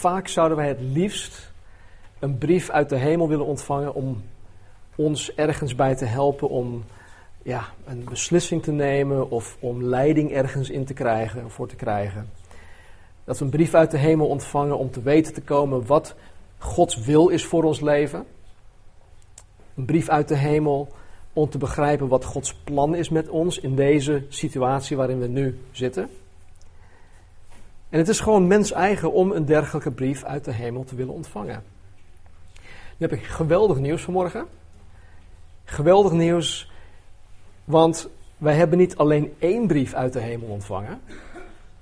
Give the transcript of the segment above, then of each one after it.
vaak zouden wij het liefst een brief uit de hemel willen ontvangen om ons ergens bij te helpen om ja, een beslissing te nemen of om leiding ergens in te krijgen, voor te krijgen. Dat we een brief uit de hemel ontvangen om te weten te komen wat Gods wil is voor ons leven. Een brief uit de hemel om te begrijpen wat Gods plan is met ons in deze situatie waarin we nu zitten. En het is gewoon mens eigen om een dergelijke brief uit de hemel te willen ontvangen. Nu heb ik geweldig nieuws vanmorgen. Geweldig nieuws, want wij hebben niet alleen één brief uit de hemel ontvangen.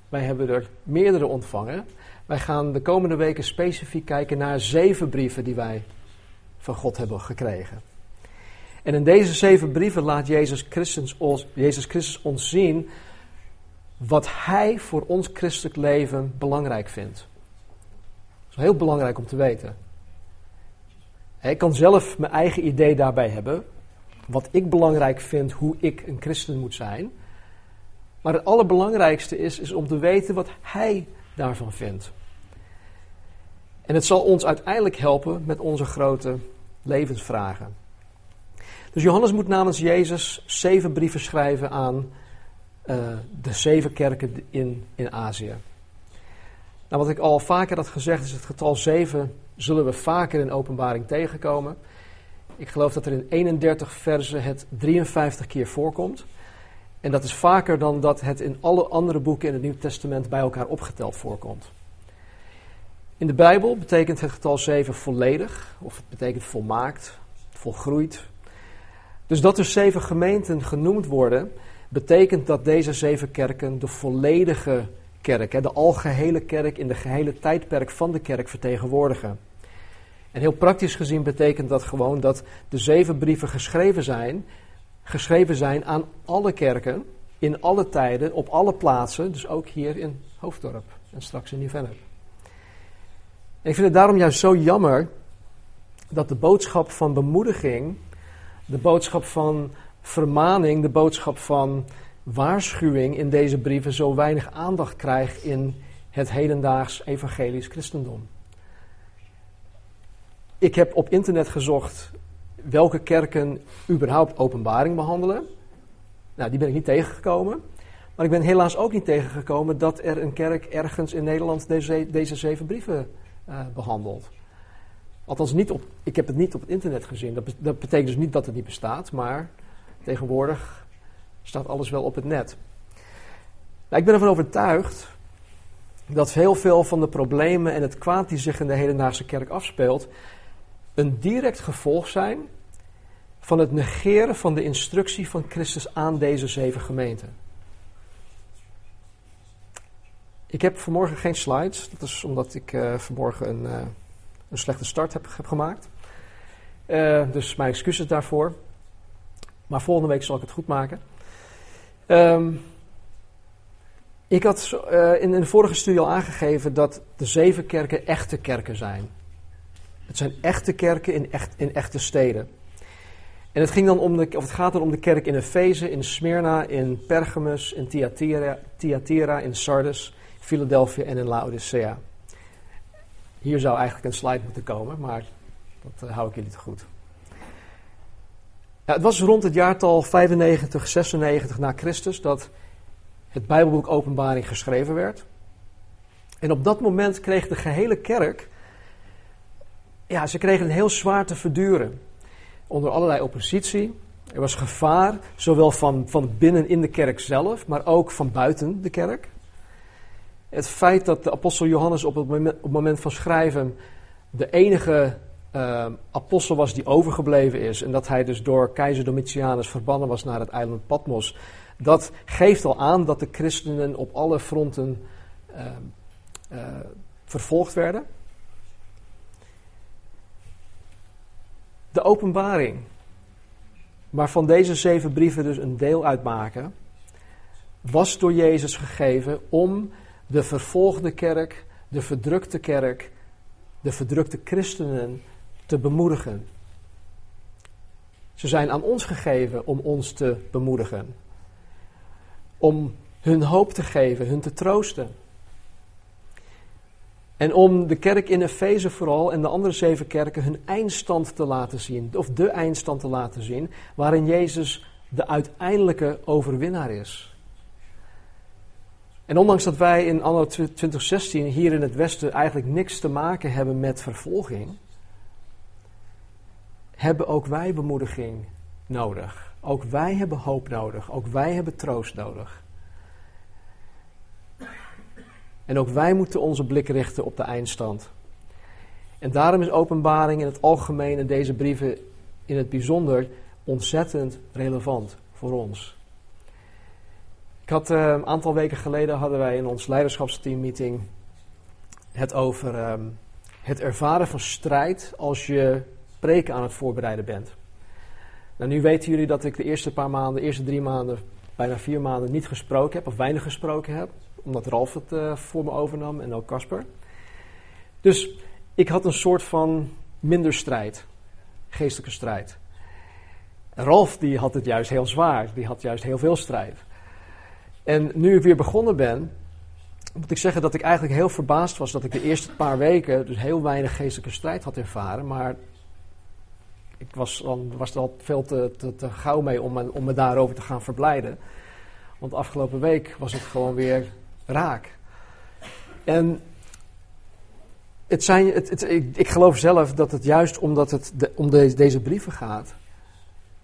Wij hebben er meerdere ontvangen. Wij gaan de komende weken specifiek kijken naar zeven brieven die wij van God hebben gekregen. En in deze zeven brieven laat Jezus Christus ons, Jezus Christus ons zien wat Hij voor ons christelijk leven belangrijk vindt. Dat is heel belangrijk om te weten. Ik kan zelf mijn eigen idee daarbij hebben, wat ik belangrijk vind, hoe ik een christen moet zijn. Maar het allerbelangrijkste is, is om te weten wat Hij daarvan vindt. En het zal ons uiteindelijk helpen met onze grote levensvragen. Dus Johannes moet namens Jezus zeven brieven schrijven aan uh, de zeven kerken in, in Azië. Nou, wat ik al vaker had gezegd is het getal zeven zullen we vaker in openbaring tegenkomen. Ik geloof dat er in 31 versen het 53 keer voorkomt. En dat is vaker dan dat het in alle andere boeken in het Nieuw Testament bij elkaar opgeteld voorkomt. In de Bijbel betekent het getal 7 volledig, of het betekent volmaakt, volgroeid. Dus dat er zeven gemeenten genoemd worden, betekent dat deze zeven kerken de volledige kerk, de algehele kerk in de gehele tijdperk van de kerk vertegenwoordigen. En heel praktisch gezien betekent dat gewoon dat de zeven brieven geschreven zijn, geschreven zijn aan alle kerken, in alle tijden, op alle plaatsen, dus ook hier in Hoofddorp en straks in Nieuw-Vennep. En ik vind het daarom juist zo jammer dat de boodschap van bemoediging, de boodschap van vermaning, de boodschap van waarschuwing in deze brieven zo weinig aandacht krijgt in het hedendaags evangelisch christendom. Ik heb op internet gezocht welke kerken überhaupt openbaring behandelen. Nou, die ben ik niet tegengekomen. Maar ik ben helaas ook niet tegengekomen dat er een kerk ergens in Nederland deze, zeven brieven uh, behandelt. Althans, niet op, ik heb het niet op het internet gezien. Dat, dat betekent dus niet dat het niet bestaat, maar tegenwoordig staat alles wel op het net. Nou, ik ben ervan overtuigd dat heel veel van de problemen en het kwaad die zich in de hedendaagse kerk afspeelt, een direct gevolg zijn van het negeren van de instructie van Christus aan deze zeven gemeenten. Ik heb vanmorgen geen slides. Dat is omdat ik uh, vanmorgen een, uh, een, slechte start heb, gemaakt. Uh, dus mijn excuses daarvoor. Maar volgende week zal ik het goed maken. Um, ik had in, in de vorige studie al aangegeven dat de zeven kerken echte kerken zijn. Het zijn echte kerken in, echt, in echte steden. En het, ging dan om de, of het gaat dan om de kerk in Efeze, in Smyrna, in Pergamus, in Thyatira, Thyatira in Sardes, Philadelphia en in Laodicea. Hier zou eigenlijk een slide moeten komen, maar dat uh, hou ik jullie te goed. Ja, het was rond het jaartal 95, 96 na Christus dat het Bijbelboek Openbaring geschreven werd. En op dat moment kreeg de gehele kerk ja, ze kregen een heel zwaar te verduren. Onder allerlei oppositie. Er was gevaar, zowel van, van binnen in de kerk zelf, maar ook van buiten de kerk. Het feit dat de apostel Johannes op het moment, op het moment van schrijven de enige uh, apostel was die overgebleven is. En dat hij dus door keizer Domitianus verbannen was naar het eiland Patmos. Dat geeft al aan dat de christenen op alle fronten uh, vervolgd werden. de openbaring, waarvan deze zeven brieven dus een deel uitmaken, was door Jezus gegeven om de vervolgde kerk, de verdrukte kerk, de verdrukte christenen te bemoedigen. Ze zijn aan ons gegeven om ons te bemoedigen. Om hun hoop te geven, hun te troosten. En om de kerk in Efeze vooral en de andere zeven kerken hun eindstand te laten zien, of de eindstand te laten zien, waarin Jezus de uiteindelijke overwinnaar is. En ondanks dat wij in anno 2016 hier in het Westen eigenlijk niks te maken hebben met vervolging, hebben ook wij bemoediging nodig. Ook wij hebben hoop nodig. Ook wij hebben troost nodig. En ook wij moeten onze blik richten op de eindstand. En daarom is openbaring in het algemeen en deze brieven in het bijzonder ontzettend relevant voor ons. Ik had uh, een aantal weken geleden hadden wij in ons leiderschapsteammeeting het over ehm, het ervaren van strijd als je preken aan het voorbereiden bent. Nou, nu weten jullie dat ik de eerste paar maanden, de eerste drie maanden, bijna vier maanden niet gesproken heb, of weinig gesproken heb, omdat Ralf het uh, voor me overnam en ook Casper. Dus ik had een soort van minder strijd, geestelijke strijd. Ralf die had het juist heel zwaar, die had juist heel veel strijd. En nu ik weer begonnen ben, moet ik zeggen dat ik eigenlijk heel verbaasd was dat ik de eerste paar weken dus heel weinig geestelijke strijd had ervaren. Maar ik was, dan, was er al veel te, te, te gauw mee om me, om me daarover te gaan verblijden. Want afgelopen week was het gewoon weer raak. En het zijn, het, ik, ik, geloof zelf dat het juist omdat het om de, deze brieven gaat,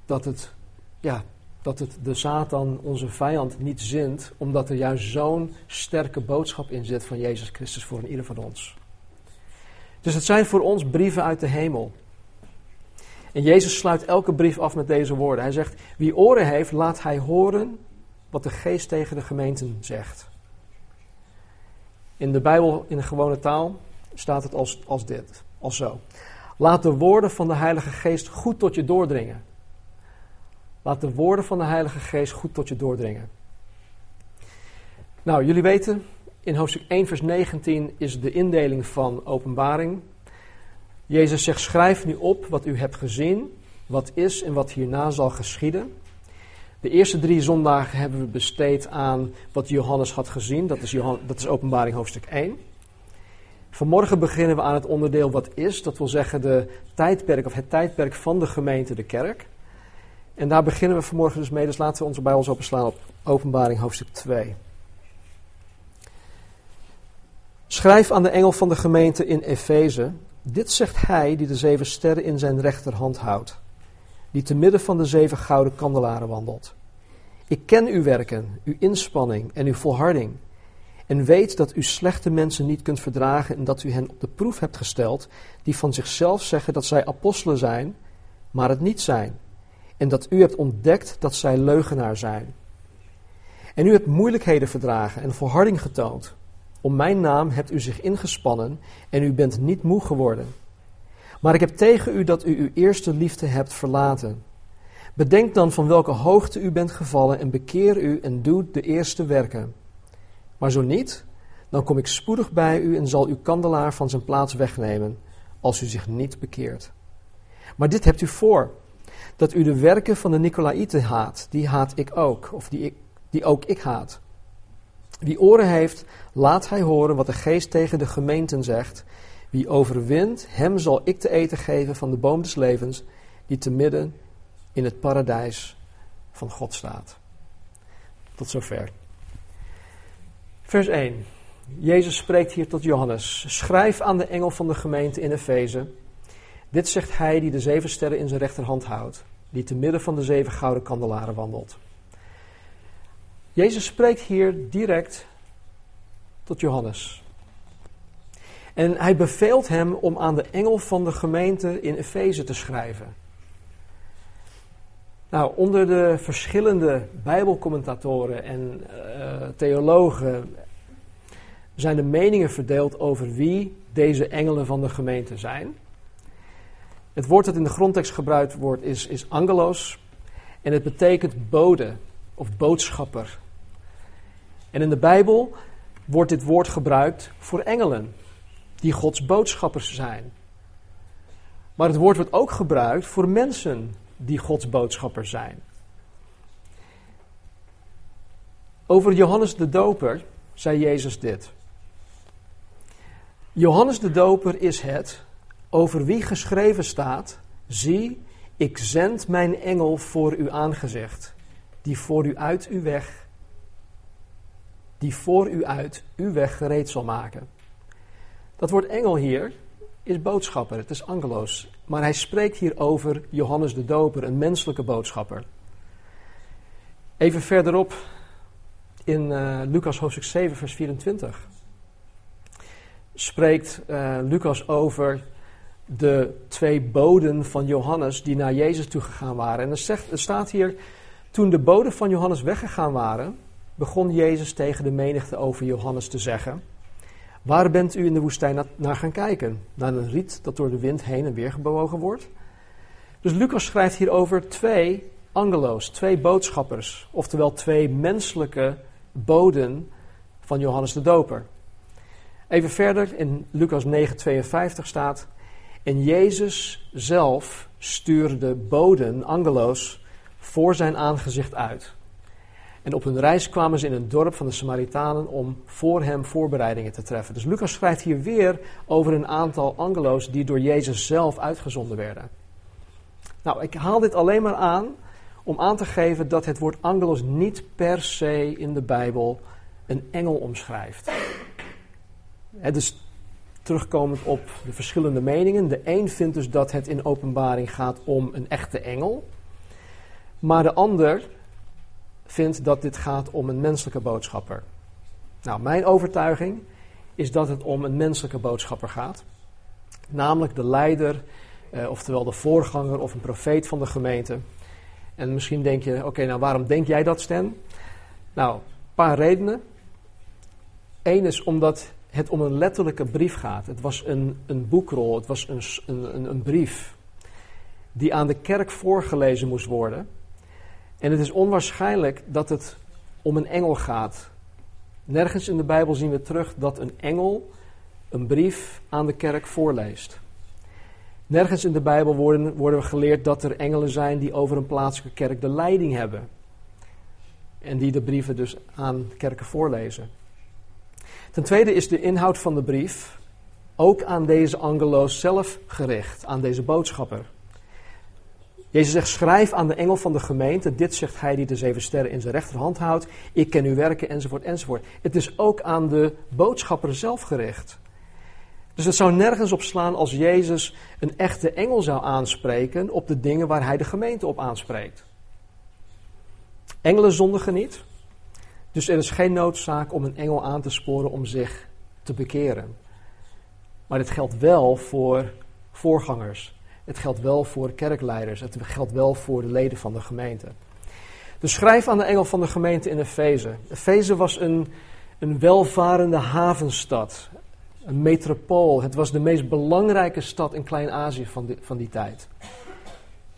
dat het, ja, dat het de Satan, onze vijand, niet zint, omdat er juist zo'n sterke boodschap in zit van Jezus Christus voor ieder van ons. Dus het zijn voor ons brieven uit de hemel. En Jezus sluit elke brief af met deze woorden. Hij zegt: Wie oren heeft, laat hij horen wat de geest tegen de gemeenten zegt. In de Bijbel, in de gewone taal, staat het als, als dit, als zo. Laat de woorden van de Heilige Geest goed tot je doordringen. Laat de woorden van de Heilige Geest goed tot je doordringen. Nou, jullie weten, in hoofdstuk 1, vers 19 is de indeling van openbaring. Jezus zegt: Schrijf nu op wat u hebt gezien, wat is en wat hierna zal geschieden. De eerste drie zondagen hebben we besteed aan wat Johannes had gezien. Dat is, Johan, dat is openbaring hoofdstuk 1. Vanmorgen beginnen we aan het onderdeel wat is. Dat wil zeggen de tijdperk of het tijdperk van de gemeente, de kerk. En daar beginnen we vanmorgen dus mee. Dus laten we onze Bijbels openslaan op openbaring hoofdstuk 2. Schrijf aan de engel van de gemeente in Efeze. Dit zegt hij die de zeven sterren in zijn rechterhand houdt die te midden van de zeven gouden kandelaren wandelt. Ik ken uw werken, uw inspanning en uw volharding. En weet dat u slechte mensen niet kunt verdragen en dat u hen op de proef hebt gesteld, die van zichzelf zeggen dat zij apostelen zijn, maar het niet zijn. En dat u hebt ontdekt dat zij leugenaar zijn. En u hebt moeilijkheden verdragen en volharding getoond. Om mijn naam hebt u zich ingespannen en u bent niet moe geworden. Maar ik heb tegen u dat u uw eerste liefde hebt verlaten. Bedenk dan van welke hoogte u bent gevallen en bekeer u en doe de eerste werken. Maar zo niet, dan kom ik spoedig bij u en zal uw kandelaar van zijn plaats wegnemen, als u zich niet bekeert. Maar dit hebt u voor, dat u de werken van de Nicolaïten haat, die haat ik ook, of die, ik, die ook ik haat. Wie oren heeft, laat hij horen wat de geest tegen de gemeenten zegt. Wie overwint, hem zal ik te eten geven van de boom des levens, die te midden in het paradijs van God staat. Tot zover. Vers 1. Jezus spreekt hier tot Johannes. Schrijf aan de engel van de gemeente in Efeze. Dit zegt hij die de zeven sterren in zijn rechterhand houdt, die te midden van de zeven gouden kandelaren wandelt. Jezus spreekt hier direct tot Johannes. En hij beveelt hem om aan de engel van de gemeente in Efeze te schrijven. Nou, onder de verschillende Bijbelcommentatoren en uh, theologen zijn de meningen verdeeld over wie deze engelen van de gemeente zijn. Het woord dat in de grondtekst gebruikt wordt is, is angelos en het betekent bode of boodschapper. En in de Bijbel wordt dit woord gebruikt voor engelen die Gods boodschappers zijn. Maar het woord wordt ook gebruikt voor mensen die Gods boodschappers zijn. Over Johannes de Doper zei Jezus dit. Johannes de Doper is het over wie geschreven staat: Zie, ik zend mijn engel voor uw aangezicht, die voor u uit uw weg, die voor u uit uw weg gereed zal maken. Dat woord engel hier is boodschapper, het is angelos. Maar hij spreekt hier over Johannes de Doper, een menselijke boodschapper. Even verderop in uh, Lucas hoofdstuk 7, vers 24 spreekt uh, Lucas over de twee boden van Johannes die naar Jezus toe gegaan waren. En er, zegt, er staat hier, toen de boden van Johannes weggegaan waren, begon Jezus tegen de menigte over Johannes te zeggen: Waar bent u in de woestijn naar gaan kijken? Naar een riet dat door de wind heen en weer bewogen wordt? Dus Lucas schrijft hier over twee angelo's, twee boodschappers, oftewel twee menselijke boden van Johannes de Doper. Even verder in Lucas 9:52 staat: En Jezus zelf stuurde boden, angelo's, voor zijn aangezicht uit. En op hun reis kwamen ze in een dorp van de Samaritanen om voor hem voorbereidingen te treffen. Dus Lucas schrijft hier weer over een aantal angelo's die door Jezus zelf uitgezonden werden. Nou, ik haal dit alleen maar aan om aan te geven dat het woord angelos niet per se in de Bijbel een engel omschrijft. Het dus terugkomend op de verschillende meningen. De een vindt dus dat het in openbaring gaat om een echte engel. Maar de ander vindt dat dit gaat om een menselijke boodschapper. Nou, mijn overtuiging is dat het om een menselijke boodschapper gaat. Namelijk de leider, eh, oftewel de voorganger of een profeet van de gemeente. En misschien denk je, oké, nou waarom denk jij dat, Stan? Nou, een paar redenen. Eén is omdat het om een letterlijke brief gaat. Het was een, een boekrol, het was een, een, een brief die aan de kerk voorgelezen moest worden. En het is onwaarschijnlijk dat het om een engel gaat. Nergens in de Bijbel zien we terug dat een engel een brief aan de kerk voorleest. Nergens in de Bijbel worden, worden we geleerd dat er engelen zijn die over een plaatselijke kerk de leiding hebben. En die de brieven dus aan kerken voorlezen. Ten tweede is de inhoud van de brief ook aan deze angeloos zelf gericht, aan deze boodschapper. Jezus zegt: Schrijf aan de engel van de gemeente. Dit zegt hij die de zeven sterren in zijn rechterhand houdt. Ik ken uw werken, enzovoort, enzovoort. Het is ook aan de boodschapper zelf gericht. Dus het zou nergens op slaan als Jezus een echte engel zou aanspreken op de dingen waar hij de gemeente op aanspreekt. Engelen zondigen niet. Dus er is geen noodzaak om een engel aan te sporen om zich te bekeren. Maar dit geldt wel voor voorgangers. Het geldt wel voor kerkleiders. Het geldt wel voor de leden van de gemeente. Dus schrijf aan de engel van de gemeente in Efeze. Efeze was een, een welvarende havenstad. Een metropool. Het was de meest belangrijke stad in Klein-Azië van, die, van die tijd.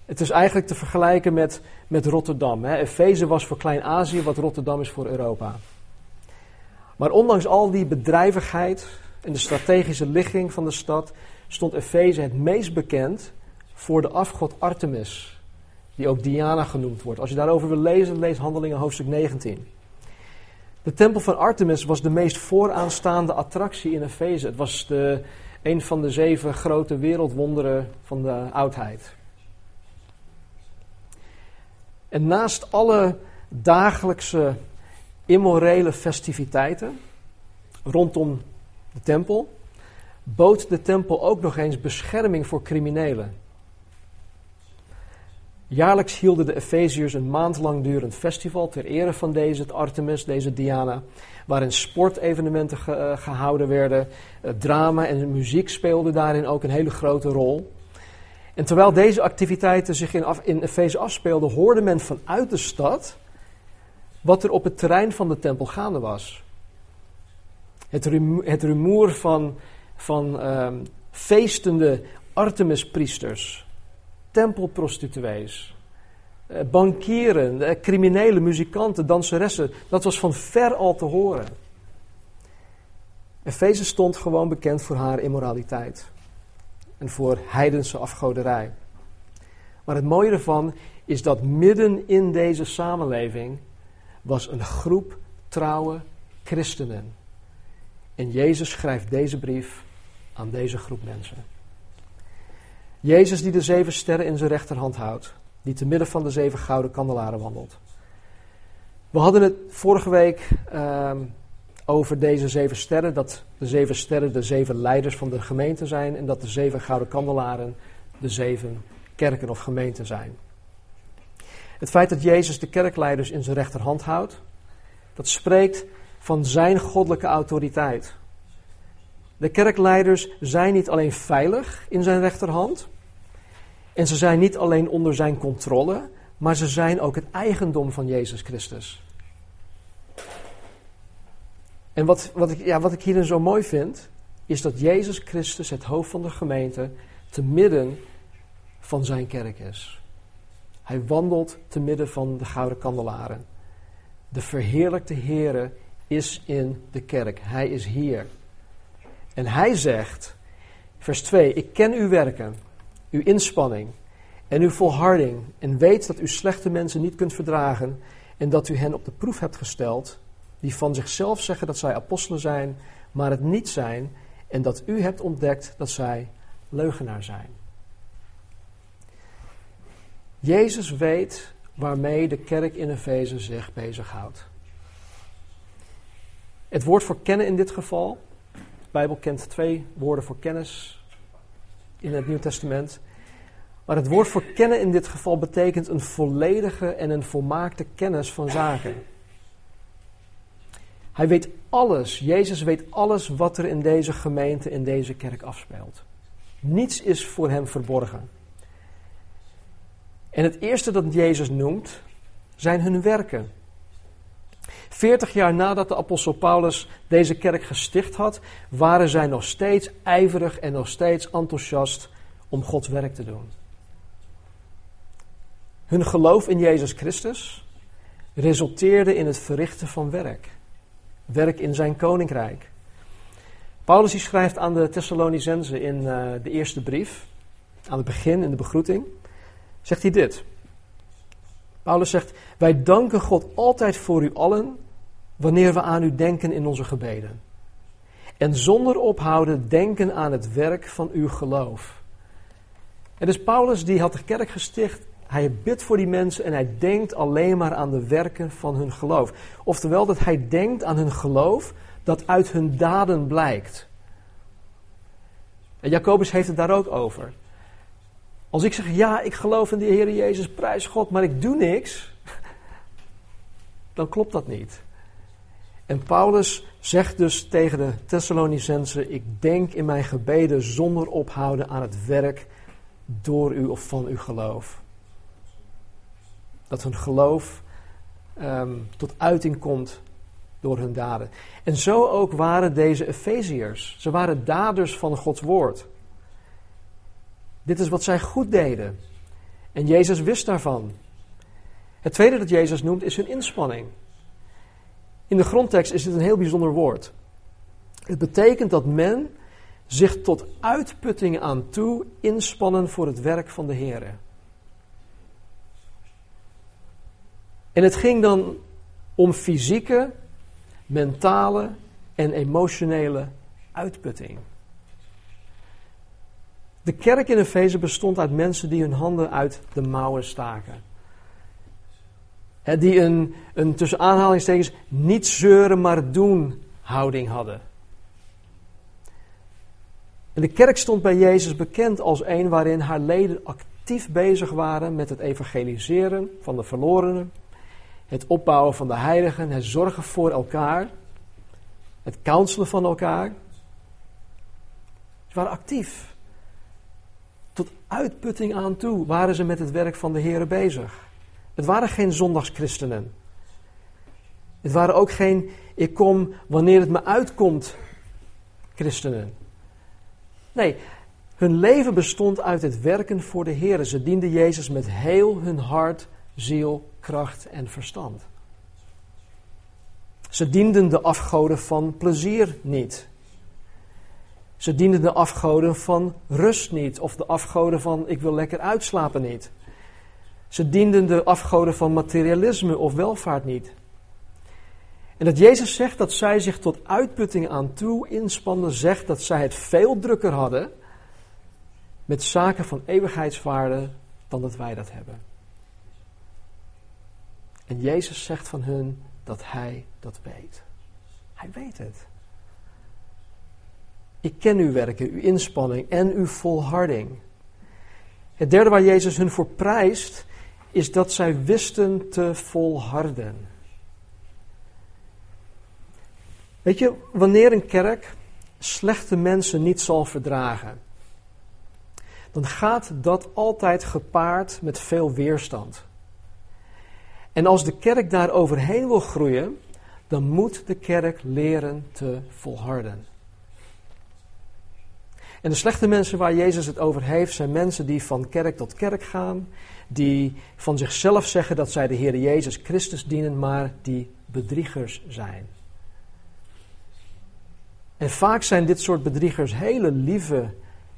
Het is eigenlijk te vergelijken met, met Rotterdam. Efeze was voor Klein-Azië wat Rotterdam is voor Europa. Maar ondanks al die bedrijvigheid en de strategische ligging van de stad, stond Efeze het meest bekend voor de afgod Artemis, die ook Diana genoemd wordt. Als je daarover wil lezen, lees Handelingen hoofdstuk 19. De tempel van Artemis was de meest vooraanstaande attractie in Efeze. Het was de, een van de zeven grote wereldwonderen van de oudheid. En naast alle dagelijkse immorele festiviteiten rondom de tempel, bood de tempel ook nog eens bescherming voor criminelen. Jaarlijks hielden de Efeziërs een maand lang durend festival ter ere van deze Artemis, deze Diana, waarin sportevenementen eh, gehouden werden, uh, drama en muziek speelden daarin ook een hele grote rol. En terwijl deze activiteiten zich in, af, in Efeze afspeelden, hoorde men vanuit de stad wat er op het terrein van de tempel gaande was. Het, het rumoer van, van um, feestende Artemispriesters, tempelprostituees, eh, bankieren, eh, criminele muzikanten, danseressen, dat was van ver al te horen. Efeze stond gewoon bekend voor haar immoraliteit en voor heidense afgoderij. Maar het mooie ervan is dat midden in deze samenleving was een groep trouwe christenen. En Jezus schrijft deze brief aan deze groep mensen. Jezus die de zeven sterren in zijn rechterhand houdt, die te midden van de zeven gouden kandelaren wandelt. We hadden het vorige week ehm, over deze zeven sterren, dat de zeven sterren de zeven leiders van de gemeente zijn en dat de zeven gouden kandelaren de zeven kerken of gemeenten zijn. Het feit dat Jezus de kerkleiders in zijn rechterhand houdt, dat spreekt van zijn goddelijke autoriteit. De kerkleiders zijn niet alleen veilig in zijn rechterhand, en ze zijn niet alleen onder zijn controle, maar ze zijn ook het eigendom van Jezus Christus. En wat, wat, ik, ja, wat ik hierin zo mooi vind, is dat Jezus Christus, het hoofd van de gemeente, te midden van zijn kerk is. Hij wandelt te midden van de gouden kandelaren. De verheerlijkte Heere is in de kerk. Hij is hier. En hij zegt, vers 2, ik ken uw werken, uw inspanning en uw volharding en weet dat u slechte mensen niet kunt verdragen en dat u hen op de proef hebt gesteld, die van zichzelf zeggen dat zij apostelen zijn, maar het niet zijn, en dat u hebt ontdekt dat zij leugenaar zijn. Jezus weet waarmee de kerk in Efeze zich bezighoudt. Het woord voor kennen in dit geval, de Bijbel kent twee woorden voor kennis in het Nieuw Testament. Maar het woord voor kennen in dit geval betekent een volledige en een volmaakte kennis van zaken. Hij weet alles, Jezus weet alles wat er in deze gemeente, in deze kerk afspeelt. Niets is voor hem verborgen. En het eerste dat Jezus noemt, zijn hun werken. Veertig jaar nadat de apostel Paulus deze kerk gesticht had, waren zij nog steeds ijverig en nog steeds enthousiast om Gods werk te doen. Hun geloof in Jezus Christus resulteerde in het verrichten van werk. Werk in zijn koninkrijk. Paulus schrijft aan de Thessalonicenzen in uh, de eerste brief, aan het begin in de begroeting, zegt hij dit. Paulus zegt: Wij danken God altijd voor u allen wanneer we aan u denken in onze gebeden. En zonder ophouden denken aan het werk van uw geloof. En dus Paulus die had de kerk gesticht hij bidt voor die mensen en hij denkt alleen maar aan de werken van hun geloof. Oftewel dat hij denkt aan hun geloof dat uit hun daden blijkt. En Jacobus heeft het daar ook over. Als ik zeg, ja, ik geloof in de Heer Jezus, prijs God, maar ik doe niks, dan klopt dat niet. En Paulus zegt dus tegen de Thessalonicensen, ik denk in mijn gebeden zonder ophouden aan het werk door u of van uw geloof. Dat hun geloof ehm, tot uiting komt door hun daden. En zo ook waren deze Efeziërs. Ze waren daders van Gods woord. Dit is wat zij goed deden. En Jezus wist daarvan. Het tweede dat Jezus noemt is hun inspanning. In de grondtekst is dit een heel bijzonder woord. Het betekent dat men zich tot uitputting aan toe inspannen voor het werk van de Heer. En het ging dan om fysieke, mentale en emotionele uitputting. De kerk in Efeze bestond uit mensen die hun handen uit de mouwen staken. die een, een tussen aanhalingstekens niet zeuren maar doen houding hadden. En de kerk stond bij Jezus bekend als een waarin haar leden actief bezig waren met het evangeliseren van de verlorenen, het opbouwen van de heiligen, het zorgen voor elkaar, het counselen van elkaar. Ze waren actief. Uitputting aan toe waren ze met het werk van de Heer bezig. Het waren geen zondagschristenen. Het waren ook geen ik kom wanneer het me uitkomt christenen. Nee, hun leven bestond uit het werken voor de Heer. Ze dienden Jezus met heel hun hart, ziel, kracht en verstand. Ze dienden de afgoden van plezier niet. Ze dienden de afgoden van rust niet, of de afgoden van ik wil lekker uitslapen niet. Ze dienden de afgoden van materialisme of welvaart niet. En dat Jezus zegt dat zij zich tot uitputting aan toe inspanden, zegt dat zij het veel drukker hadden met zaken van eeuwigheidswaarde dan dat wij dat hebben. En Jezus zegt van hun dat Hij dat weet. Hij weet het. Ik ken uw werken, uw inspanning en uw volharding. Het derde waar Jezus hun voor prijst, is dat zij wisten te volharden. Weet je, wanneer een kerk slechte mensen niet zal verdragen, dan gaat dat altijd gepaard met veel weerstand. En als de kerk daar overheen wil groeien, dan moet de kerk leren te volharden. En de slechte mensen waar Jezus het over heeft, zijn mensen die van kerk tot kerk gaan, die van zichzelf zeggen dat zij de Heer Jezus Christus dienen, maar die bedriegers zijn. En vaak zijn dit soort bedriegers hele lieve,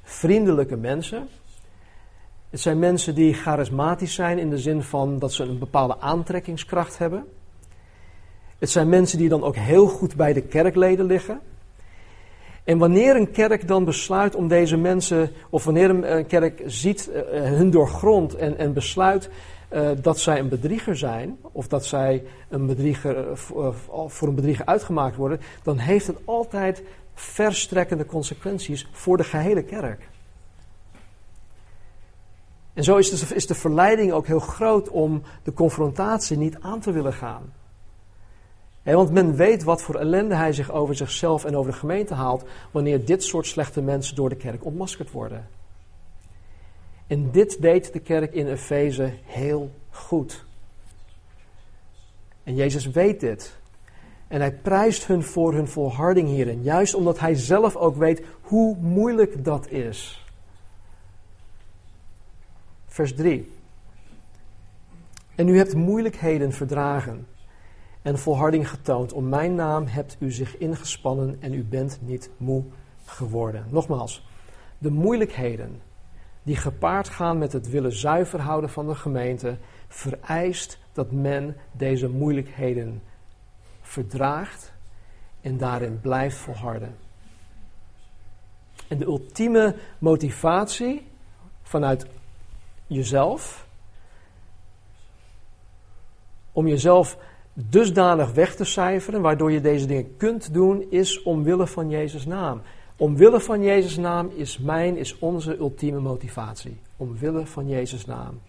vriendelijke mensen. Het zijn mensen die charismatisch zijn in de zin van dat ze een bepaalde aantrekkingskracht hebben. Het zijn mensen die dan ook heel goed bij de kerkleden liggen. En wanneer een kerk dan besluit om deze mensen, of wanneer een kerk ziet uh, hun doorgrond en, en besluit uh, dat zij een bedrieger zijn, of dat zij een bedrieger, voor een bedrieger uitgemaakt worden, dan heeft het altijd verstrekkende consequenties voor de gehele kerk. En zo is de, is de verleiding ook heel groot om de confrontatie niet aan te willen gaan. Want men weet wat voor ellende hij zich over zichzelf en over de gemeente haalt wanneer dit soort slechte mensen door de kerk ontmaskerd worden. En dit deed de kerk in Efeze heel goed. En Jezus weet dit. En hij prijst hun voor hun volharding hierin. Juist omdat hij zelf ook weet hoe moeilijk dat is. Vers 3. En u hebt moeilijkheden verdragen en volharding getoond. Om mijn naam hebt u zich ingespannen en u bent niet moe geworden. Nogmaals, de moeilijkheden die gepaard gaan met het willen zuiver houden van de gemeente, vereist dat men deze moeilijkheden verdraagt en daarin blijft volharden. En de ultieme motivatie vanuit jezelf, om jezelf dusdanig weg te cijferen, waardoor je deze dingen kunt doen, is omwille van Jezus' naam. Omwille van Jezus' naam is mijn, is onze ultieme motivatie. Omwille van Jezus' naam.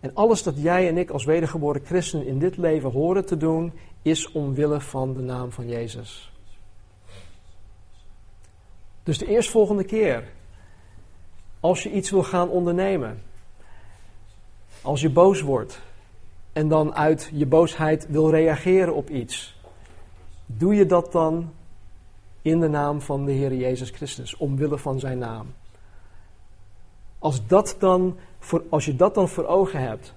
En alles dat jij en ik als wedergeboren christen in dit leven horen te doen, is omwille van de naam van Jezus. Dus de eerstvolgende keer, als je iets wil gaan ondernemen, als je boos wordt en dan uit je boosheid wil reageren op iets, doe je dat dan in de naam van de Heer Jezus Christus, omwille van zijn naam. Als, dat dan voor, als je dat dan voor ogen hebt,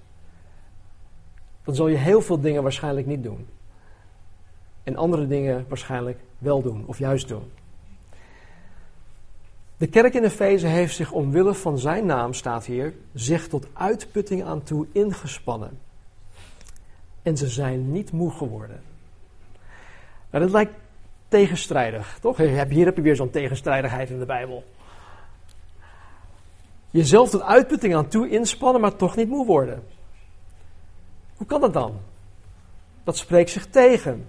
dan zal je heel veel dingen waarschijnlijk niet doen. En andere dingen waarschijnlijk wel doen, of juist doen. De kerk in Efeze heeft zich omwille van zijn naam, staat hier, zich tot uitputting aan toe ingespannen. En ze zijn niet moe geworden. Nou, dat lijkt tegenstrijdig, toch? Hier heb je weer zo'n tegenstrijdigheid in de Bijbel jezelf tot uitputting aan toe inspannen, maar toch niet moe worden. Hoe kan dat dan? Dat spreekt zich tegen.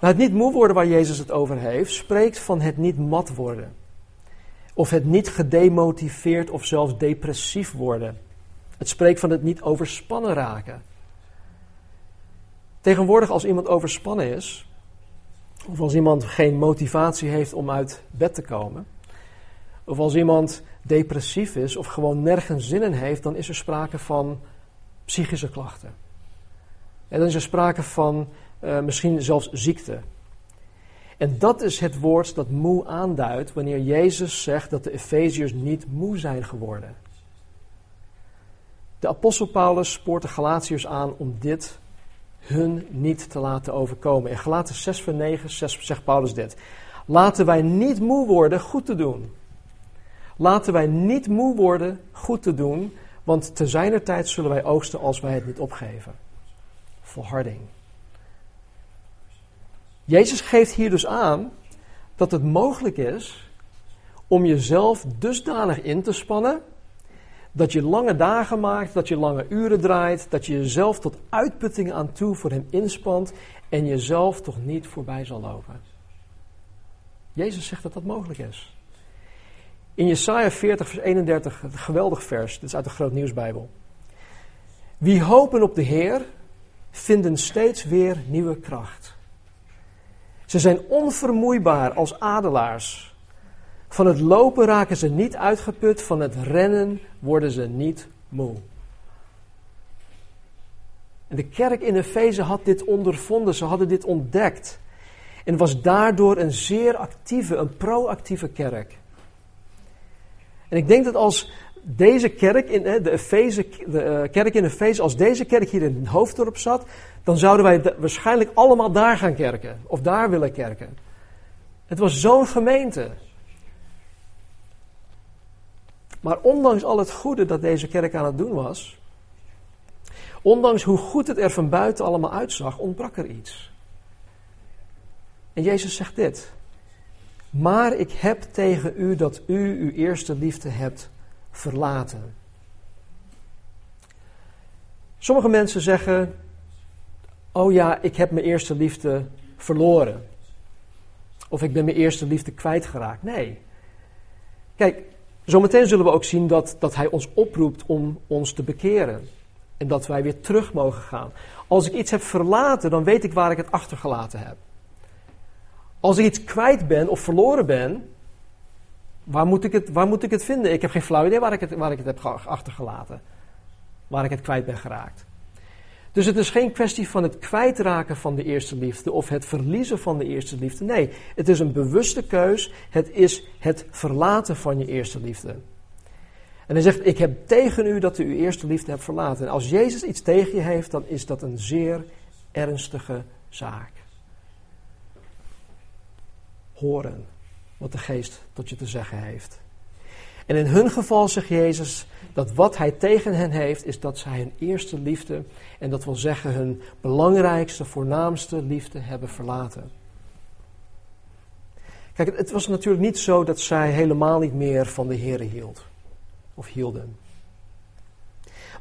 Nou, het niet moe worden waar Jezus het over heeft, spreekt van het niet mat worden. Of het niet gedemotiveerd of zelfs depressief worden. Het spreekt van het niet overspannen raken. Tegenwoordig als iemand overspannen is, of als iemand geen motivatie heeft om uit bed te komen, of als iemand depressief is of gewoon nergens zin in heeft, dan is er sprake van psychische klachten. En dan is er sprake van uh, misschien zelfs ziekte. En dat is het woord dat moe aanduidt wanneer Jezus zegt dat de Efeziërs niet moe zijn geworden. De apostel Paulus spoort de Galatiërs aan om dit hun niet te laten overkomen. In Galaten 6 vers 9 zegt Paulus dit. Laten wij niet moe worden goed te doen. Laten wij niet moe worden goed te doen, want te zijner tijd zullen wij oogsten als wij het niet opgeven. Volharding. Jezus geeft hier dus aan dat het mogelijk is om jezelf dusdanig in te spannen dat je lange dagen maakt, dat je lange uren draait, dat je jezelf tot uitputting aan toe voor hem inspant en jezelf toch niet voorbij zal lopen. Jezus zegt dat dat mogelijk is. In Jesaja 40, vers 31, een geweldig vers, dit is uit de Groot Nieuwsbijbel. Wie hopen op de Heer, vinden steeds weer nieuwe kracht. Ze zijn onvermoeibaar als adelaars. Van het lopen raken ze niet uitgeput, van het rennen worden ze niet moe. En de kerk in Efeze had dit ondervonden, ze hadden dit ontdekt. En was daardoor een zeer actieve, een proactieve kerk. En ik denk dat als deze kerk, in, de, Efeze, de eh, kerk in Efeze, als deze kerk hier in het hoofddorp zat, dan zouden wij waarschijnlijk allemaal daar gaan kerken. Of daar willen kerken. Het was zo'n gemeente. Maar ondanks al het goede dat deze kerk aan het doen was, ondanks hoe goed het er van buiten allemaal uitzag, ontbrak er iets. En Jezus zegt dit. Maar ik heb tegen u dat u uw eerste liefde hebt verlaten. Sommige mensen zeggen: Oh ja, ik heb mijn eerste liefde verloren. Of ik ben mijn eerste liefde kwijtgeraakt. Nee. Kijk, zometeen zullen we ook zien dat, dat Hij ons oproept om ons te bekeren. En dat wij weer terug mogen gaan. Als ik iets heb verlaten, dan weet ik waar ik het achtergelaten heb. Als ik iets kwijt ben of verloren ben, waar moet ik het, waar moet ik het vinden? Ik heb geen flauw idee waar ik, het, waar ik het heb achtergelaten. Waar ik het kwijt ben geraakt. Dus het is geen kwestie van het kwijtraken van de eerste liefde of het verliezen van de eerste liefde. Nee, het is een bewuste keus. Het is het verlaten van je eerste liefde. En hij zegt: Ik heb tegen u dat u uw eerste liefde hebt verlaten. En als Jezus iets tegen je heeft, dan is dat een zeer ernstige zaak. Horen wat de geest tot je te zeggen heeft. En in hun geval zegt Jezus dat wat hij tegen hen heeft, is dat zij hun eerste liefde, en dat wil zeggen hun belangrijkste, voornaamste liefde hebben verlaten. Kijk, het was natuurlijk niet zo dat zij helemaal niet meer van de Here hield, of hielden.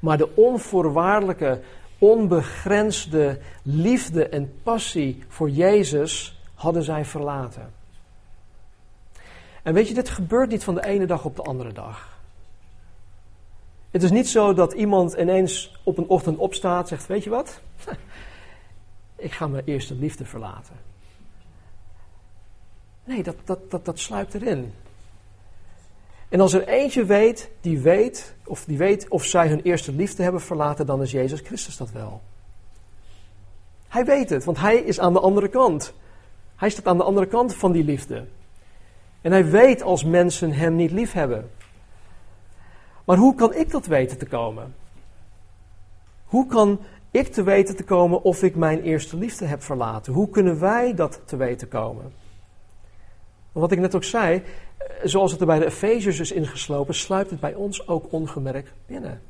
Maar de onvoorwaardelijke, onbegrensde liefde en passie voor Jezus hadden zij verlaten. En weet je, dit gebeurt niet van de ene dag op de andere dag. Het is niet zo dat iemand ineens op een ochtend opstaat zegt: Weet je wat? Ik ga mijn eerste liefde verlaten. Nee, dat, dat, dat, dat sluipt erin. En als er eentje weet, die weet, of die weet of zij hun eerste liefde hebben verlaten, dan is Jezus Christus dat wel. Hij weet het, want hij is aan de andere kant. Hij staat aan de andere kant van die liefde. En hij weet als mensen hem niet lief hebben. Maar hoe kan ik dat weten te komen? Hoe kan ik te weten te komen of ik mijn eerste liefde heb verlaten? Hoe kunnen wij dat te weten komen? Wat ik net ook zei, eh, zoals het er bij de Efeziërs is ingeslopen, sluipt het bij ons ook ongemerkt binnen.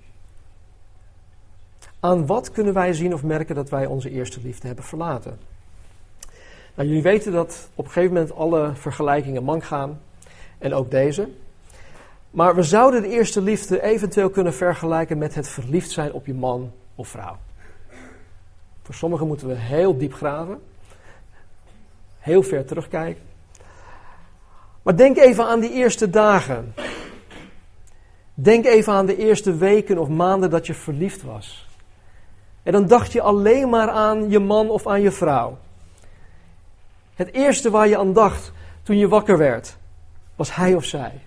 Aan wat kunnen wij zien of merken dat wij onze eerste liefde hebben verlaten? Nou, jullie weten dat op een gegeven moment alle vergelijkingen mank gaan. En ook deze. Maar we zouden de eerste liefde eventueel kunnen vergelijken met het verliefd zijn op je man of vrouw. Voor sommigen moeten we heel diep graven. Heel ver terugkijken. Maar denk even aan die eerste dagen. Denk even aan de eerste weken of maanden dat je verliefd was. En dan dacht je alleen maar aan je man of aan je vrouw. Het eerste waar je aan dacht toen je wakker werd, was hij of zij.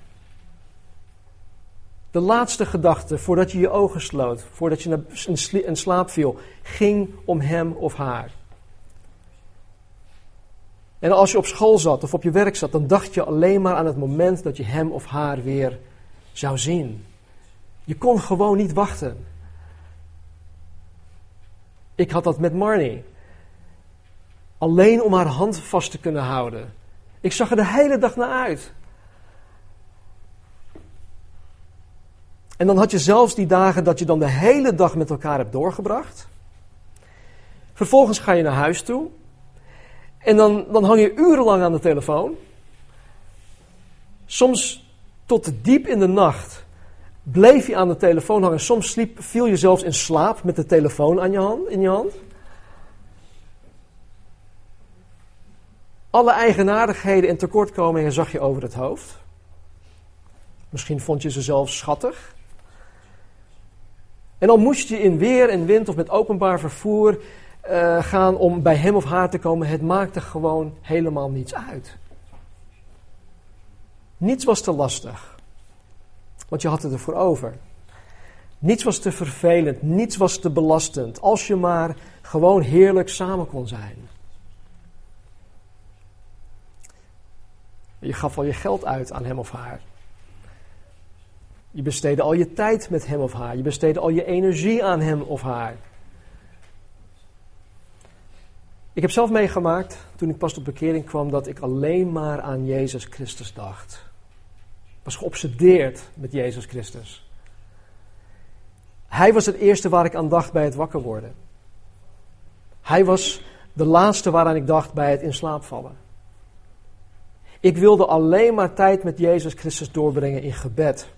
De laatste gedachte voordat je je ogen sloot, voordat je in slaap viel, ging om hem of haar. En als je op school zat of op je werk zat, dan dacht je alleen maar aan het moment dat je hem of haar weer zou zien. Je kon gewoon niet wachten. Ik had dat met Marnie. Alleen om haar hand vast te kunnen houden. Ik zag er de hele dag naar uit. En dan had je zelfs die dagen dat je dan de hele dag met elkaar hebt doorgebracht. Vervolgens ga je naar huis toe. En dan, dan hang je urenlang aan de telefoon. Soms tot diep in de nacht bleef je aan de telefoon hangen. Soms sliep, viel je zelfs in slaap met de telefoon aan je hand, in je hand. Alle eigenaardigheden en tekortkomingen zag je over het hoofd. Misschien vond je ze zelfs schattig. En dan moest je in weer en wind of met openbaar vervoer uh, gaan om bij hem of haar te komen. Het maakte gewoon helemaal niets uit. Niets was te lastig, want je had het ervoor over. Niets was te vervelend, niets was te belastend, als je maar gewoon heerlijk samen kon zijn. Je gaf al je geld uit aan hem of haar. Je besteedde al je tijd met hem of haar. Je besteedde al je energie aan hem of haar. Ik heb zelf meegemaakt, toen ik pas tot bekering kwam, dat ik alleen maar aan Jezus Christus dacht. Ik was geobsedeerd met Jezus Christus. Hij was het eerste waar ik aan dacht bij het wakker worden. Hij was de laatste waaraan ik dacht bij het in slaap vallen. Ik wilde alleen maar tijd met Jezus Christus doorbrengen in gebed.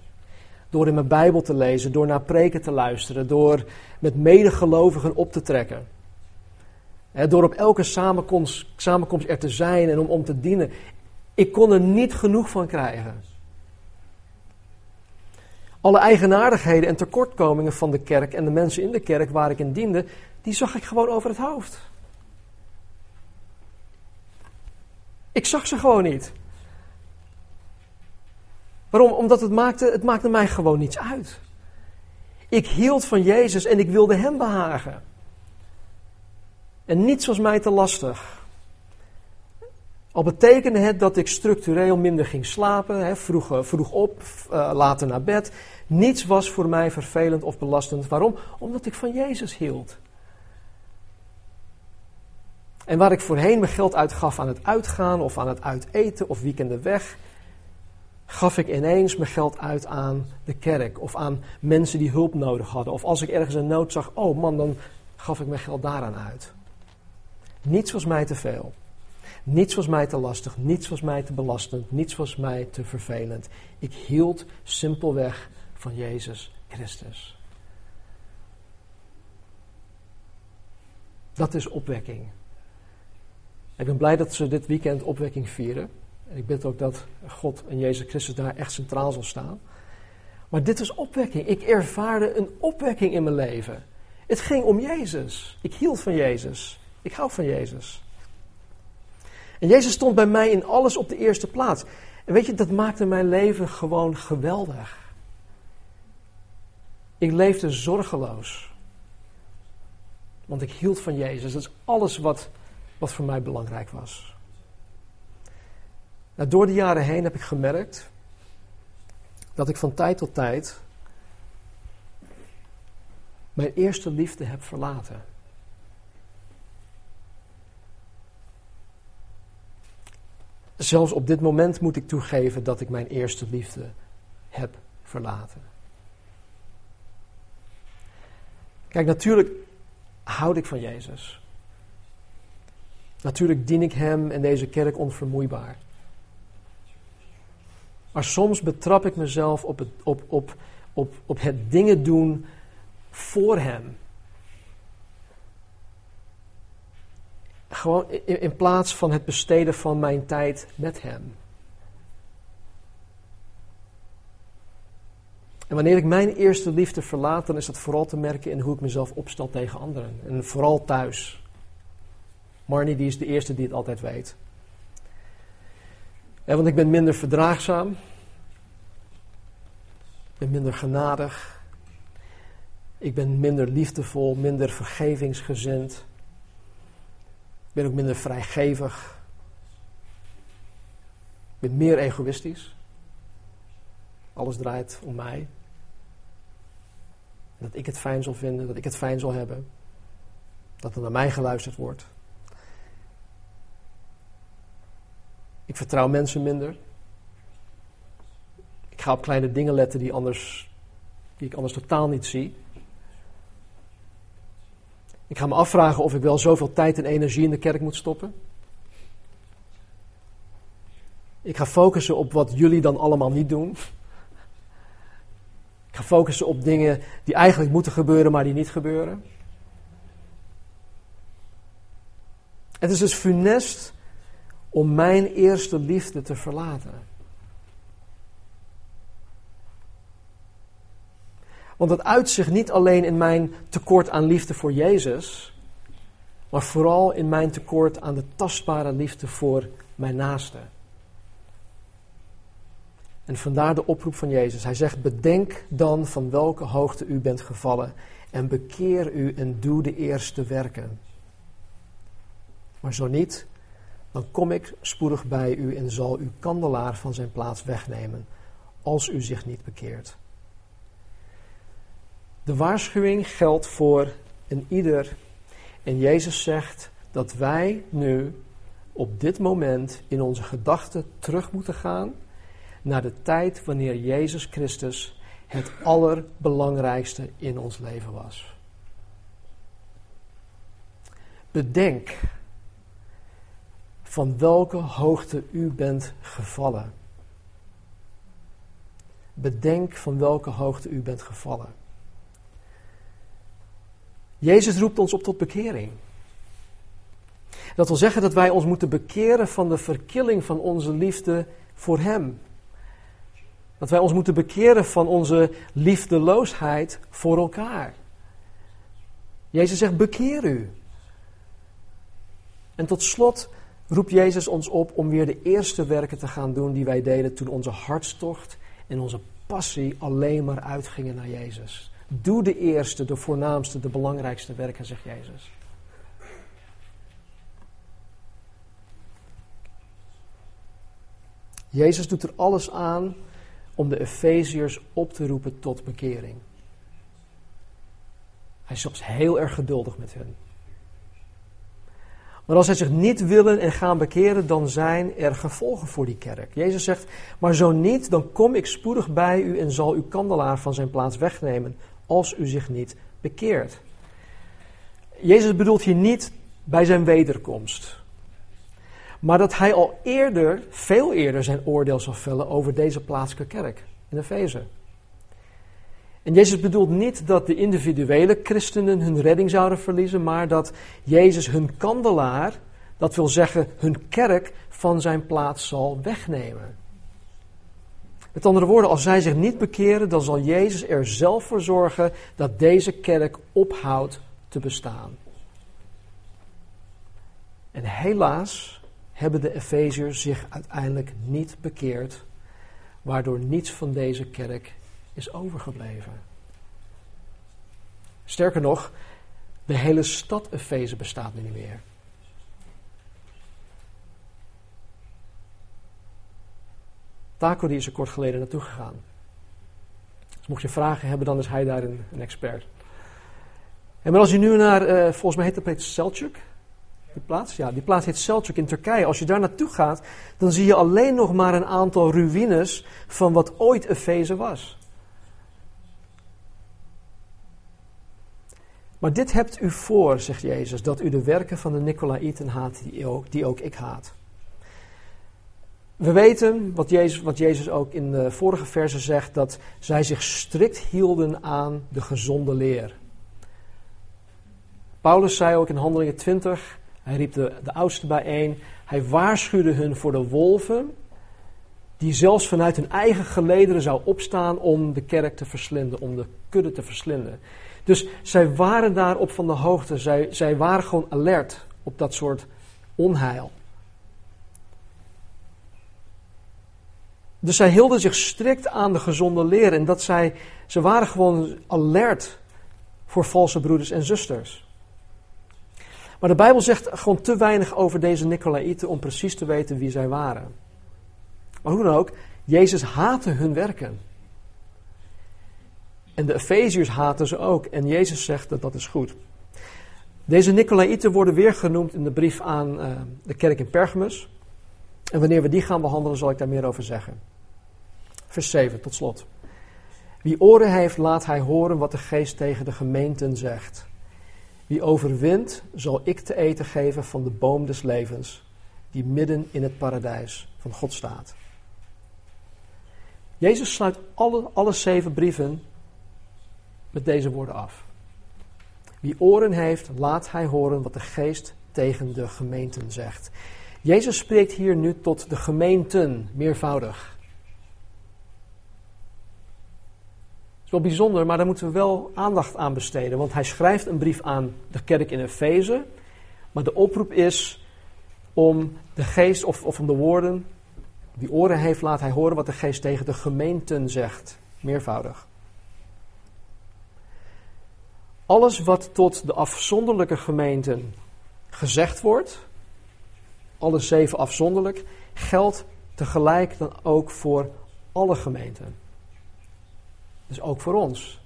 Door in mijn Bijbel te lezen, door naar preken te luisteren, door met medegelovigen op te trekken. door op elke samenkomst, samenkomst er te zijn en om, om te dienen. Ik kon er niet genoeg van krijgen. Alle eigenaardigheden en tekortkomingen van de kerk en de mensen in de kerk waar ik in diende, die zag ik gewoon over het hoofd. Ik zag ze gewoon niet. Waarom? Omdat het maakte, het maakte mij gewoon niets uit. Ik hield van Jezus en ik wilde Hem behagen. En niets was mij te lastig. Al betekende het dat ik structureel minder ging slapen, hè, vroeg, eh, vroeg op, uh, later naar bed. Niets was voor mij vervelend of belastend. Waarom? Omdat ik van Jezus hield. En waar ik voorheen mijn geld uitgaf aan het uitgaan of aan het uiteten of weekenden weg, gaf ik ineens mijn geld uit aan de kerk of aan mensen die hulp nodig hadden. Of als ik ergens een nood zag, oh man, dan gaf ik mijn geld daaraan uit. Niets was mij te veel. Niets was mij te lastig, niets was mij te belastend, niets was mij te vervelend. Ik hield simpelweg van Jezus Christus. Dat is opwekking. Ik ben blij dat ze dit weekend opwekking vieren. En ik bid ook dat God en Jezus Christus daar echt centraal zal staan. Maar dit is opwekking. Ik ervaarde een opwekking in mijn leven. Het ging om Jezus. Ik hield van Jezus. Ik hou van Jezus. En Jezus stond bij mij in alles op de eerste plaats. En weet je, dat maakte mijn leven gewoon geweldig. Ik leefde zorgeloos. Want ik hield van Jezus. Dat is alles wat, wat voor mij belangrijk was. Nou, door de jaren heen heb ik gemerkt dat ik van tijd tot tijd mijn eerste liefde heb verlaten. Zelfs op dit moment moet ik toegeven dat ik mijn eerste liefde heb verlaten. Kijk, natuurlijk houd ik van Jezus. Natuurlijk dien ik Hem en deze kerk onvermoeibaar. Maar soms betrap ik mezelf op het, op, op, op, op het dingen doen voor Hem. Gewoon in, in plaats van het besteden van mijn tijd met Hem. En wanneer ik mijn eerste liefde verlaat, dan is dat vooral te merken in hoe ik mezelf opstel tegen anderen. En vooral thuis. Marnie die is de eerste die het altijd weet. Ja, want ik ben minder verdraagzaam. Ik ben minder genadig. Ik ben minder liefdevol, minder vergevingsgezind. Ik ben ook minder vrijgevig. Ik ben meer egoïstisch. Alles draait om mij. Dat ik het fijn zal vinden, dat ik het fijn zal hebben. Dat er naar mij geluisterd wordt. Ik vertrouw mensen minder. Ik ga op kleine dingen letten die, anders, die ik anders totaal niet zie. Ik ga me afvragen of ik wel zoveel tijd en energie in de kerk moet stoppen. Ik ga focussen op wat jullie dan allemaal niet doen. Ik ga focussen op dingen die eigenlijk moeten gebeuren, maar die niet gebeuren. Het is dus funest om mijn eerste liefde te verlaten. Want het uit zich niet alleen in mijn tekort aan liefde voor Jezus, maar vooral in mijn tekort aan de tastbare liefde voor mijn naaste. En vandaar de oproep van Jezus. Hij zegt: Bedenk dan van welke hoogte u bent gevallen en bekeer u en doe de eerste werken. Maar zo niet, dan kom ik spoedig bij u en zal uw kandelaar van zijn plaats wegnemen, als u zich niet bekeert. De waarschuwing geldt voor een ieder. En Jezus zegt dat wij nu op dit moment in onze gedachten terug moeten gaan naar de tijd wanneer Jezus Christus het allerbelangrijkste in ons leven was. Bedenk van welke hoogte u bent gevallen. Bedenk van welke hoogte u bent gevallen. Jezus roept ons op tot bekering. Dat wil zeggen dat wij ons moeten bekeren van de verkilling van onze liefde voor Hem. Dat wij ons moeten bekeren van onze liefdeloosheid voor elkaar. Jezus zegt: bekeer u. En tot slot roept Jezus ons op om weer de eerste werken te gaan doen die wij deden toen onze hartstocht en onze passie alleen maar uitgingen naar Jezus. Doe de eerste, de voornaamste, de belangrijkste werken, zegt Jezus. Jezus doet er alles aan om de Efeziërs op te roepen tot bekering. Hij is soms heel erg geduldig met hen. Maar als zij zich niet willen en gaan bekeren, dan zijn er gevolgen voor die kerk. Jezus zegt, maar zo niet, dan kom ik spoedig bij u en zal uw kandelaar van zijn plaats wegnemen, als u zich niet bekeert. Jezus bedoelt hier niet bij zijn wederkomst. Maar dat hij al eerder, veel eerder, zijn oordeel zal vellen over deze plaatselijke kerk in Efeze. En Jezus bedoelt niet dat de individuele christenen hun redding zouden verliezen, maar dat Jezus hun kandelaar, dat wil zeggen hun kerk, van zijn plaats zal wegnemen. Met andere woorden, als zij zich niet bekeren, dan zal Jezus er zelf voor zorgen dat deze kerk ophoudt te bestaan. En helaas hebben de Efeziërs zich uiteindelijk niet bekeerd, waardoor niets van deze kerk is overgebleven. Sterker nog, de hele stad Efeze bestaat nu niet meer. Taco die is er kort geleden naartoe gegaan. Dus mocht je vragen hebben, dan is hij daar een, expert. En maar als je nu naar, uh, volgens mij heet dat plaats Selçuk, die plaats, ja, die plaats heet Selçuk in Turkije. Als je daar naartoe gaat, dan zie je alleen nog maar een aantal ruïnes van wat ooit Efeze was. Maar dit hebt u voor, zegt Jezus, dat u de werken van de Nicolaïten haat, die ook, die ook ik haat. We weten, wat Jezus, wat Jezus ook in de vorige verse zegt, dat zij zich strikt hielden aan de gezonde leer. Paulus zei ook in Handelingen 20, hij riep de, de oudsten bijeen, hij waarschuwde hun voor de wolven, die zelfs vanuit hun eigen gelederen zou opstaan om de kerk te verslinden, om de kudde te verslinden. Dus zij waren daarop van de hoogte. Zij, zij waren gewoon alert op dat soort onheil. Dus zij hielden zich strikt aan de gezonde leer. En dat zij, ze waren gewoon alert voor valse broeders en zusters. Maar de Bijbel zegt gewoon te weinig over deze Nicolaïten om precies te weten wie zij waren. Maar hoe dan ook, Jezus haatte hun werken. En de Efeziërs haten ze ook. En Jezus zegt dat dat is goed. Deze Nicolaïten worden weer genoemd in de brief aan uh, de kerk in Pergamus. En wanneer we die gaan behandelen, zal ik daar meer over zeggen. Vers 7, tot slot. Wie oren heeft, laat hij horen wat de geest tegen de gemeenten zegt. Wie overwint, zal ik te eten geven van de boom des levens, die midden in het paradijs van God staat. Jezus sluit alle, alle zeven brieven met deze woorden af. Wie oren heeft, laat hij horen wat de geest tegen de gemeenten zegt. Jezus spreekt hier nu tot de gemeenten, meervoudig. Het is wel bijzonder, maar daar moeten we wel aandacht aan besteden. Want hij schrijft een brief aan de kerk in Efeze. Maar de oproep is om de geest, of, of om de woorden, die oren heeft, laat hij horen wat de geest tegen de gemeenten zegt. Meervoudig. Alles wat tot de afzonderlijke gemeenten gezegd wordt, alle zeven afzonderlijk, geldt tegelijk dan ook voor alle gemeenten. Dus ook voor ons.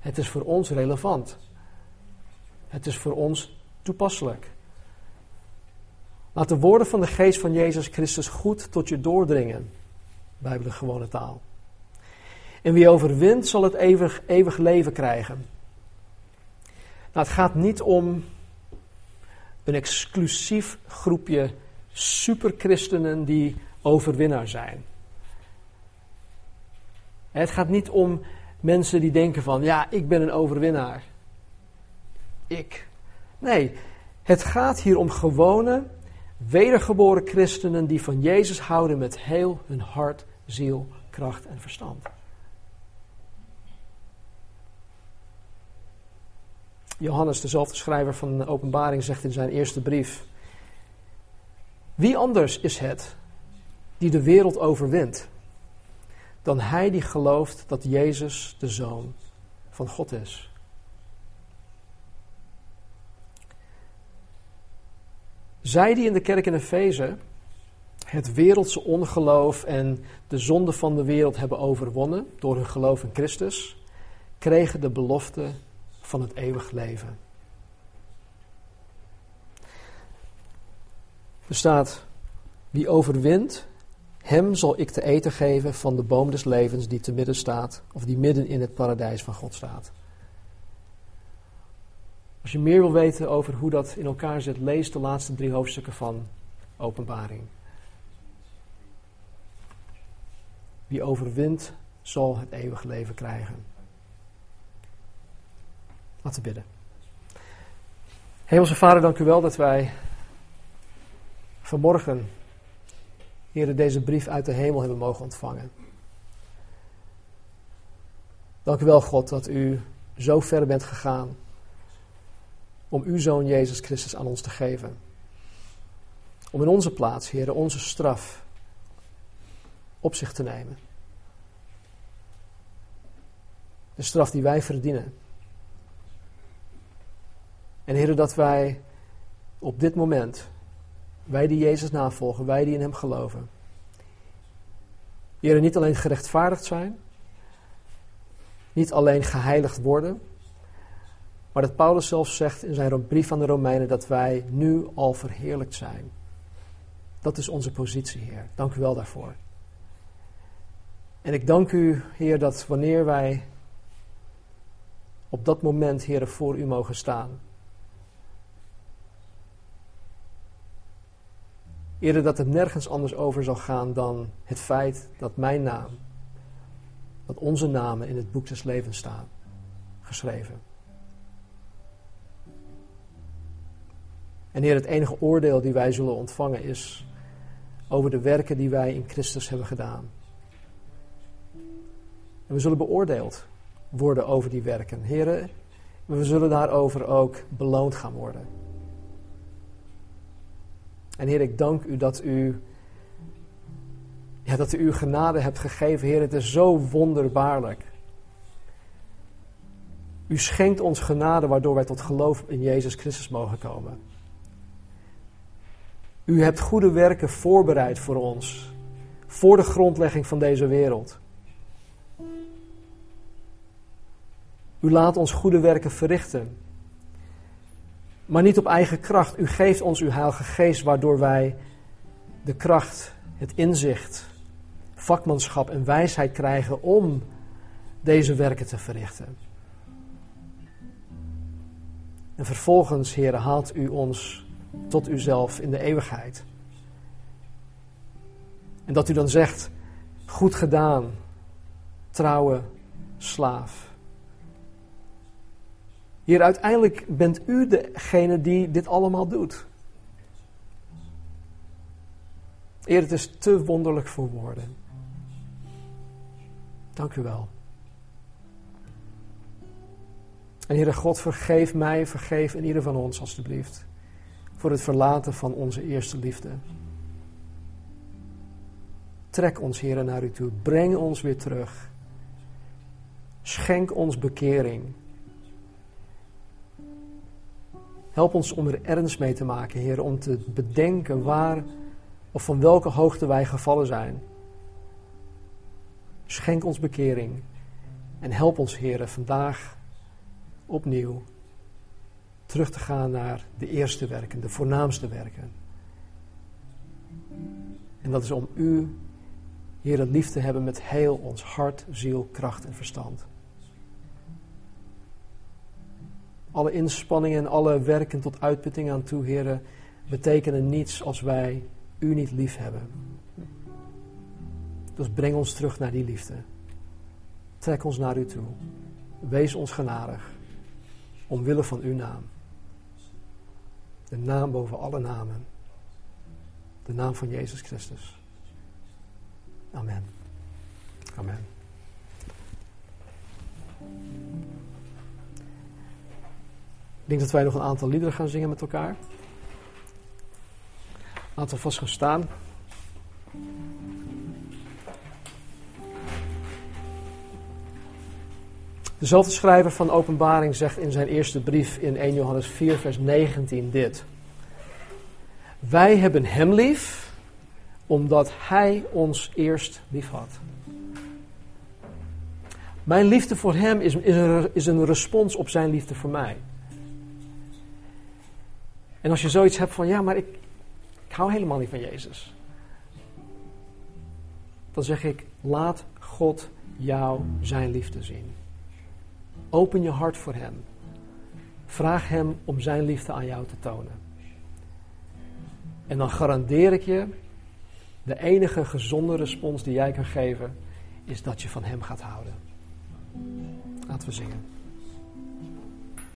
Het is voor ons relevant. Het is voor ons toepasselijk. Laat de woorden van de geest van Jezus Christus goed tot je doordringen. Bijbel de gewone taal. En wie overwint zal het eeuwig, eeuwig leven krijgen. Nou, het gaat niet om een exclusief groepje superchristenen die overwinnaar zijn. Het gaat niet om mensen die denken van, ja, ik ben een overwinnaar. Ik. Nee, het gaat hier om gewone, wedergeboren christenen die van Jezus houden met heel hun hart, ziel, kracht en verstand. Johannes, dezelfde schrijver van de Openbaring, zegt in zijn eerste brief: Wie anders is het die de wereld overwint dan hij die gelooft dat Jezus de Zoon van God is? Zij die in de kerk in Efeze het wereldse ongeloof en de zonde van de wereld hebben overwonnen door hun geloof in Christus, kregen de belofte van het eeuwig leven. Er staat, wie overwint, hem zal ik te eten geven van de boom des levens die te midden staat, of die midden in het paradijs van God staat. Als je meer wil weten over hoe dat in elkaar zit, lees de laatste drie hoofdstukken van Openbaring. Wie overwint, zal het eeuwig leven krijgen. Laten we bidden. Hemelse Vader, dank u wel dat wij vanmorgen, Heer, deze brief uit de hemel hebben mogen ontvangen. Dank u wel, God, dat u zo ver bent gegaan om uw Zoon Jezus Christus aan ons te geven. Om in onze plaats, Heer, onze straf op zich te nemen. De straf die wij verdienen. En Heer, dat wij op dit moment, wij die Jezus navolgen, wij die in Hem geloven, Heer, niet alleen gerechtvaardigd zijn, niet alleen geheiligd worden, maar dat Paulus zelf zegt in zijn brief aan de Romeinen dat wij nu al verheerlijkt zijn. Dat is onze positie, Heer. Dank u wel daarvoor. En ik dank u, Heer, dat wanneer wij op dat moment, Heer, voor u mogen staan, Eerder dat het nergens anders over zal gaan dan het feit dat mijn naam, dat onze namen in het boek des levens staan, geschreven. En Heer, het enige oordeel die wij zullen ontvangen is over de werken die wij in Christus hebben gedaan. En we zullen beoordeeld worden over die werken. Heer, we zullen daarover ook beloond gaan worden. En Heer, ik dank u dat u, ja, dat u uw genade hebt gegeven. Heer, het is zo wonderbaarlijk. U schenkt ons genade waardoor wij tot geloof in Jezus Christus mogen komen. U hebt goede werken voorbereid voor ons, voor de grondlegging van deze wereld. U laat ons goede werken verrichten maar niet op eigen kracht. U geeft ons uw Heilige Geest, waardoor wij de kracht, het inzicht, vakmanschap en wijsheid krijgen om deze werken te verrichten. En vervolgens, Heer, haalt u ons tot uzelf in de eeuwigheid. En dat u dan zegt, goed gedaan, trouwe slaaf. Hier uiteindelijk bent u degene die dit allemaal doet. Eer, het is te wonderlijk voor woorden. Dank u wel. En Heere God, vergeef mij, vergeef in ieder van ons alstublieft. Voor het verlaten van onze eerste liefde. Trek ons, Heere, naar u toe. Breng ons weer terug. Schenk ons bekering. Help ons om er ernst mee te maken, Heer, om te bedenken waar of van welke hoogte wij gevallen zijn. Schenk ons bekering en help ons, Heer, vandaag opnieuw terug te gaan naar de eerste werken, de voornaamste werken. En dat is om U, Heer, lief te hebben met heel ons hart, ziel, kracht en verstand. Alle inspanningen en alle werken tot uitputting aan toe, Heer, betekenen niets als wij U niet lief hebben. Dus breng ons terug naar die liefde. Trek ons naar U toe. Wees ons genadig. Omwille van Uw naam. De naam boven alle namen. De naam van Jezus Christus. Amen. Amen. Denk dat wij nog een aantal liederen gaan zingen met elkaar. Laten we vast gaan staan. Dezelfde schrijver van Openbaring zegt in zijn eerste brief in 1 Johannes 4, vers 19 dit. Wij hebben Hem lief, omdat Hij ons eerst lief had. Mijn liefde voor Hem is, is, een, is een respons op Zijn liefde voor mij. En als je zoiets hebt van, ja, maar ik, ik hou helemaal niet van Jezus. Dan zeg ik, laat God jou Zijn liefde zien. Open je hart voor Hem. Vraag Hem om Zijn liefde aan jou te tonen. En dan garandeer ik je, de enige gezonde respons die jij kan geven, is dat je van Hem gaat houden. Laten we zingen.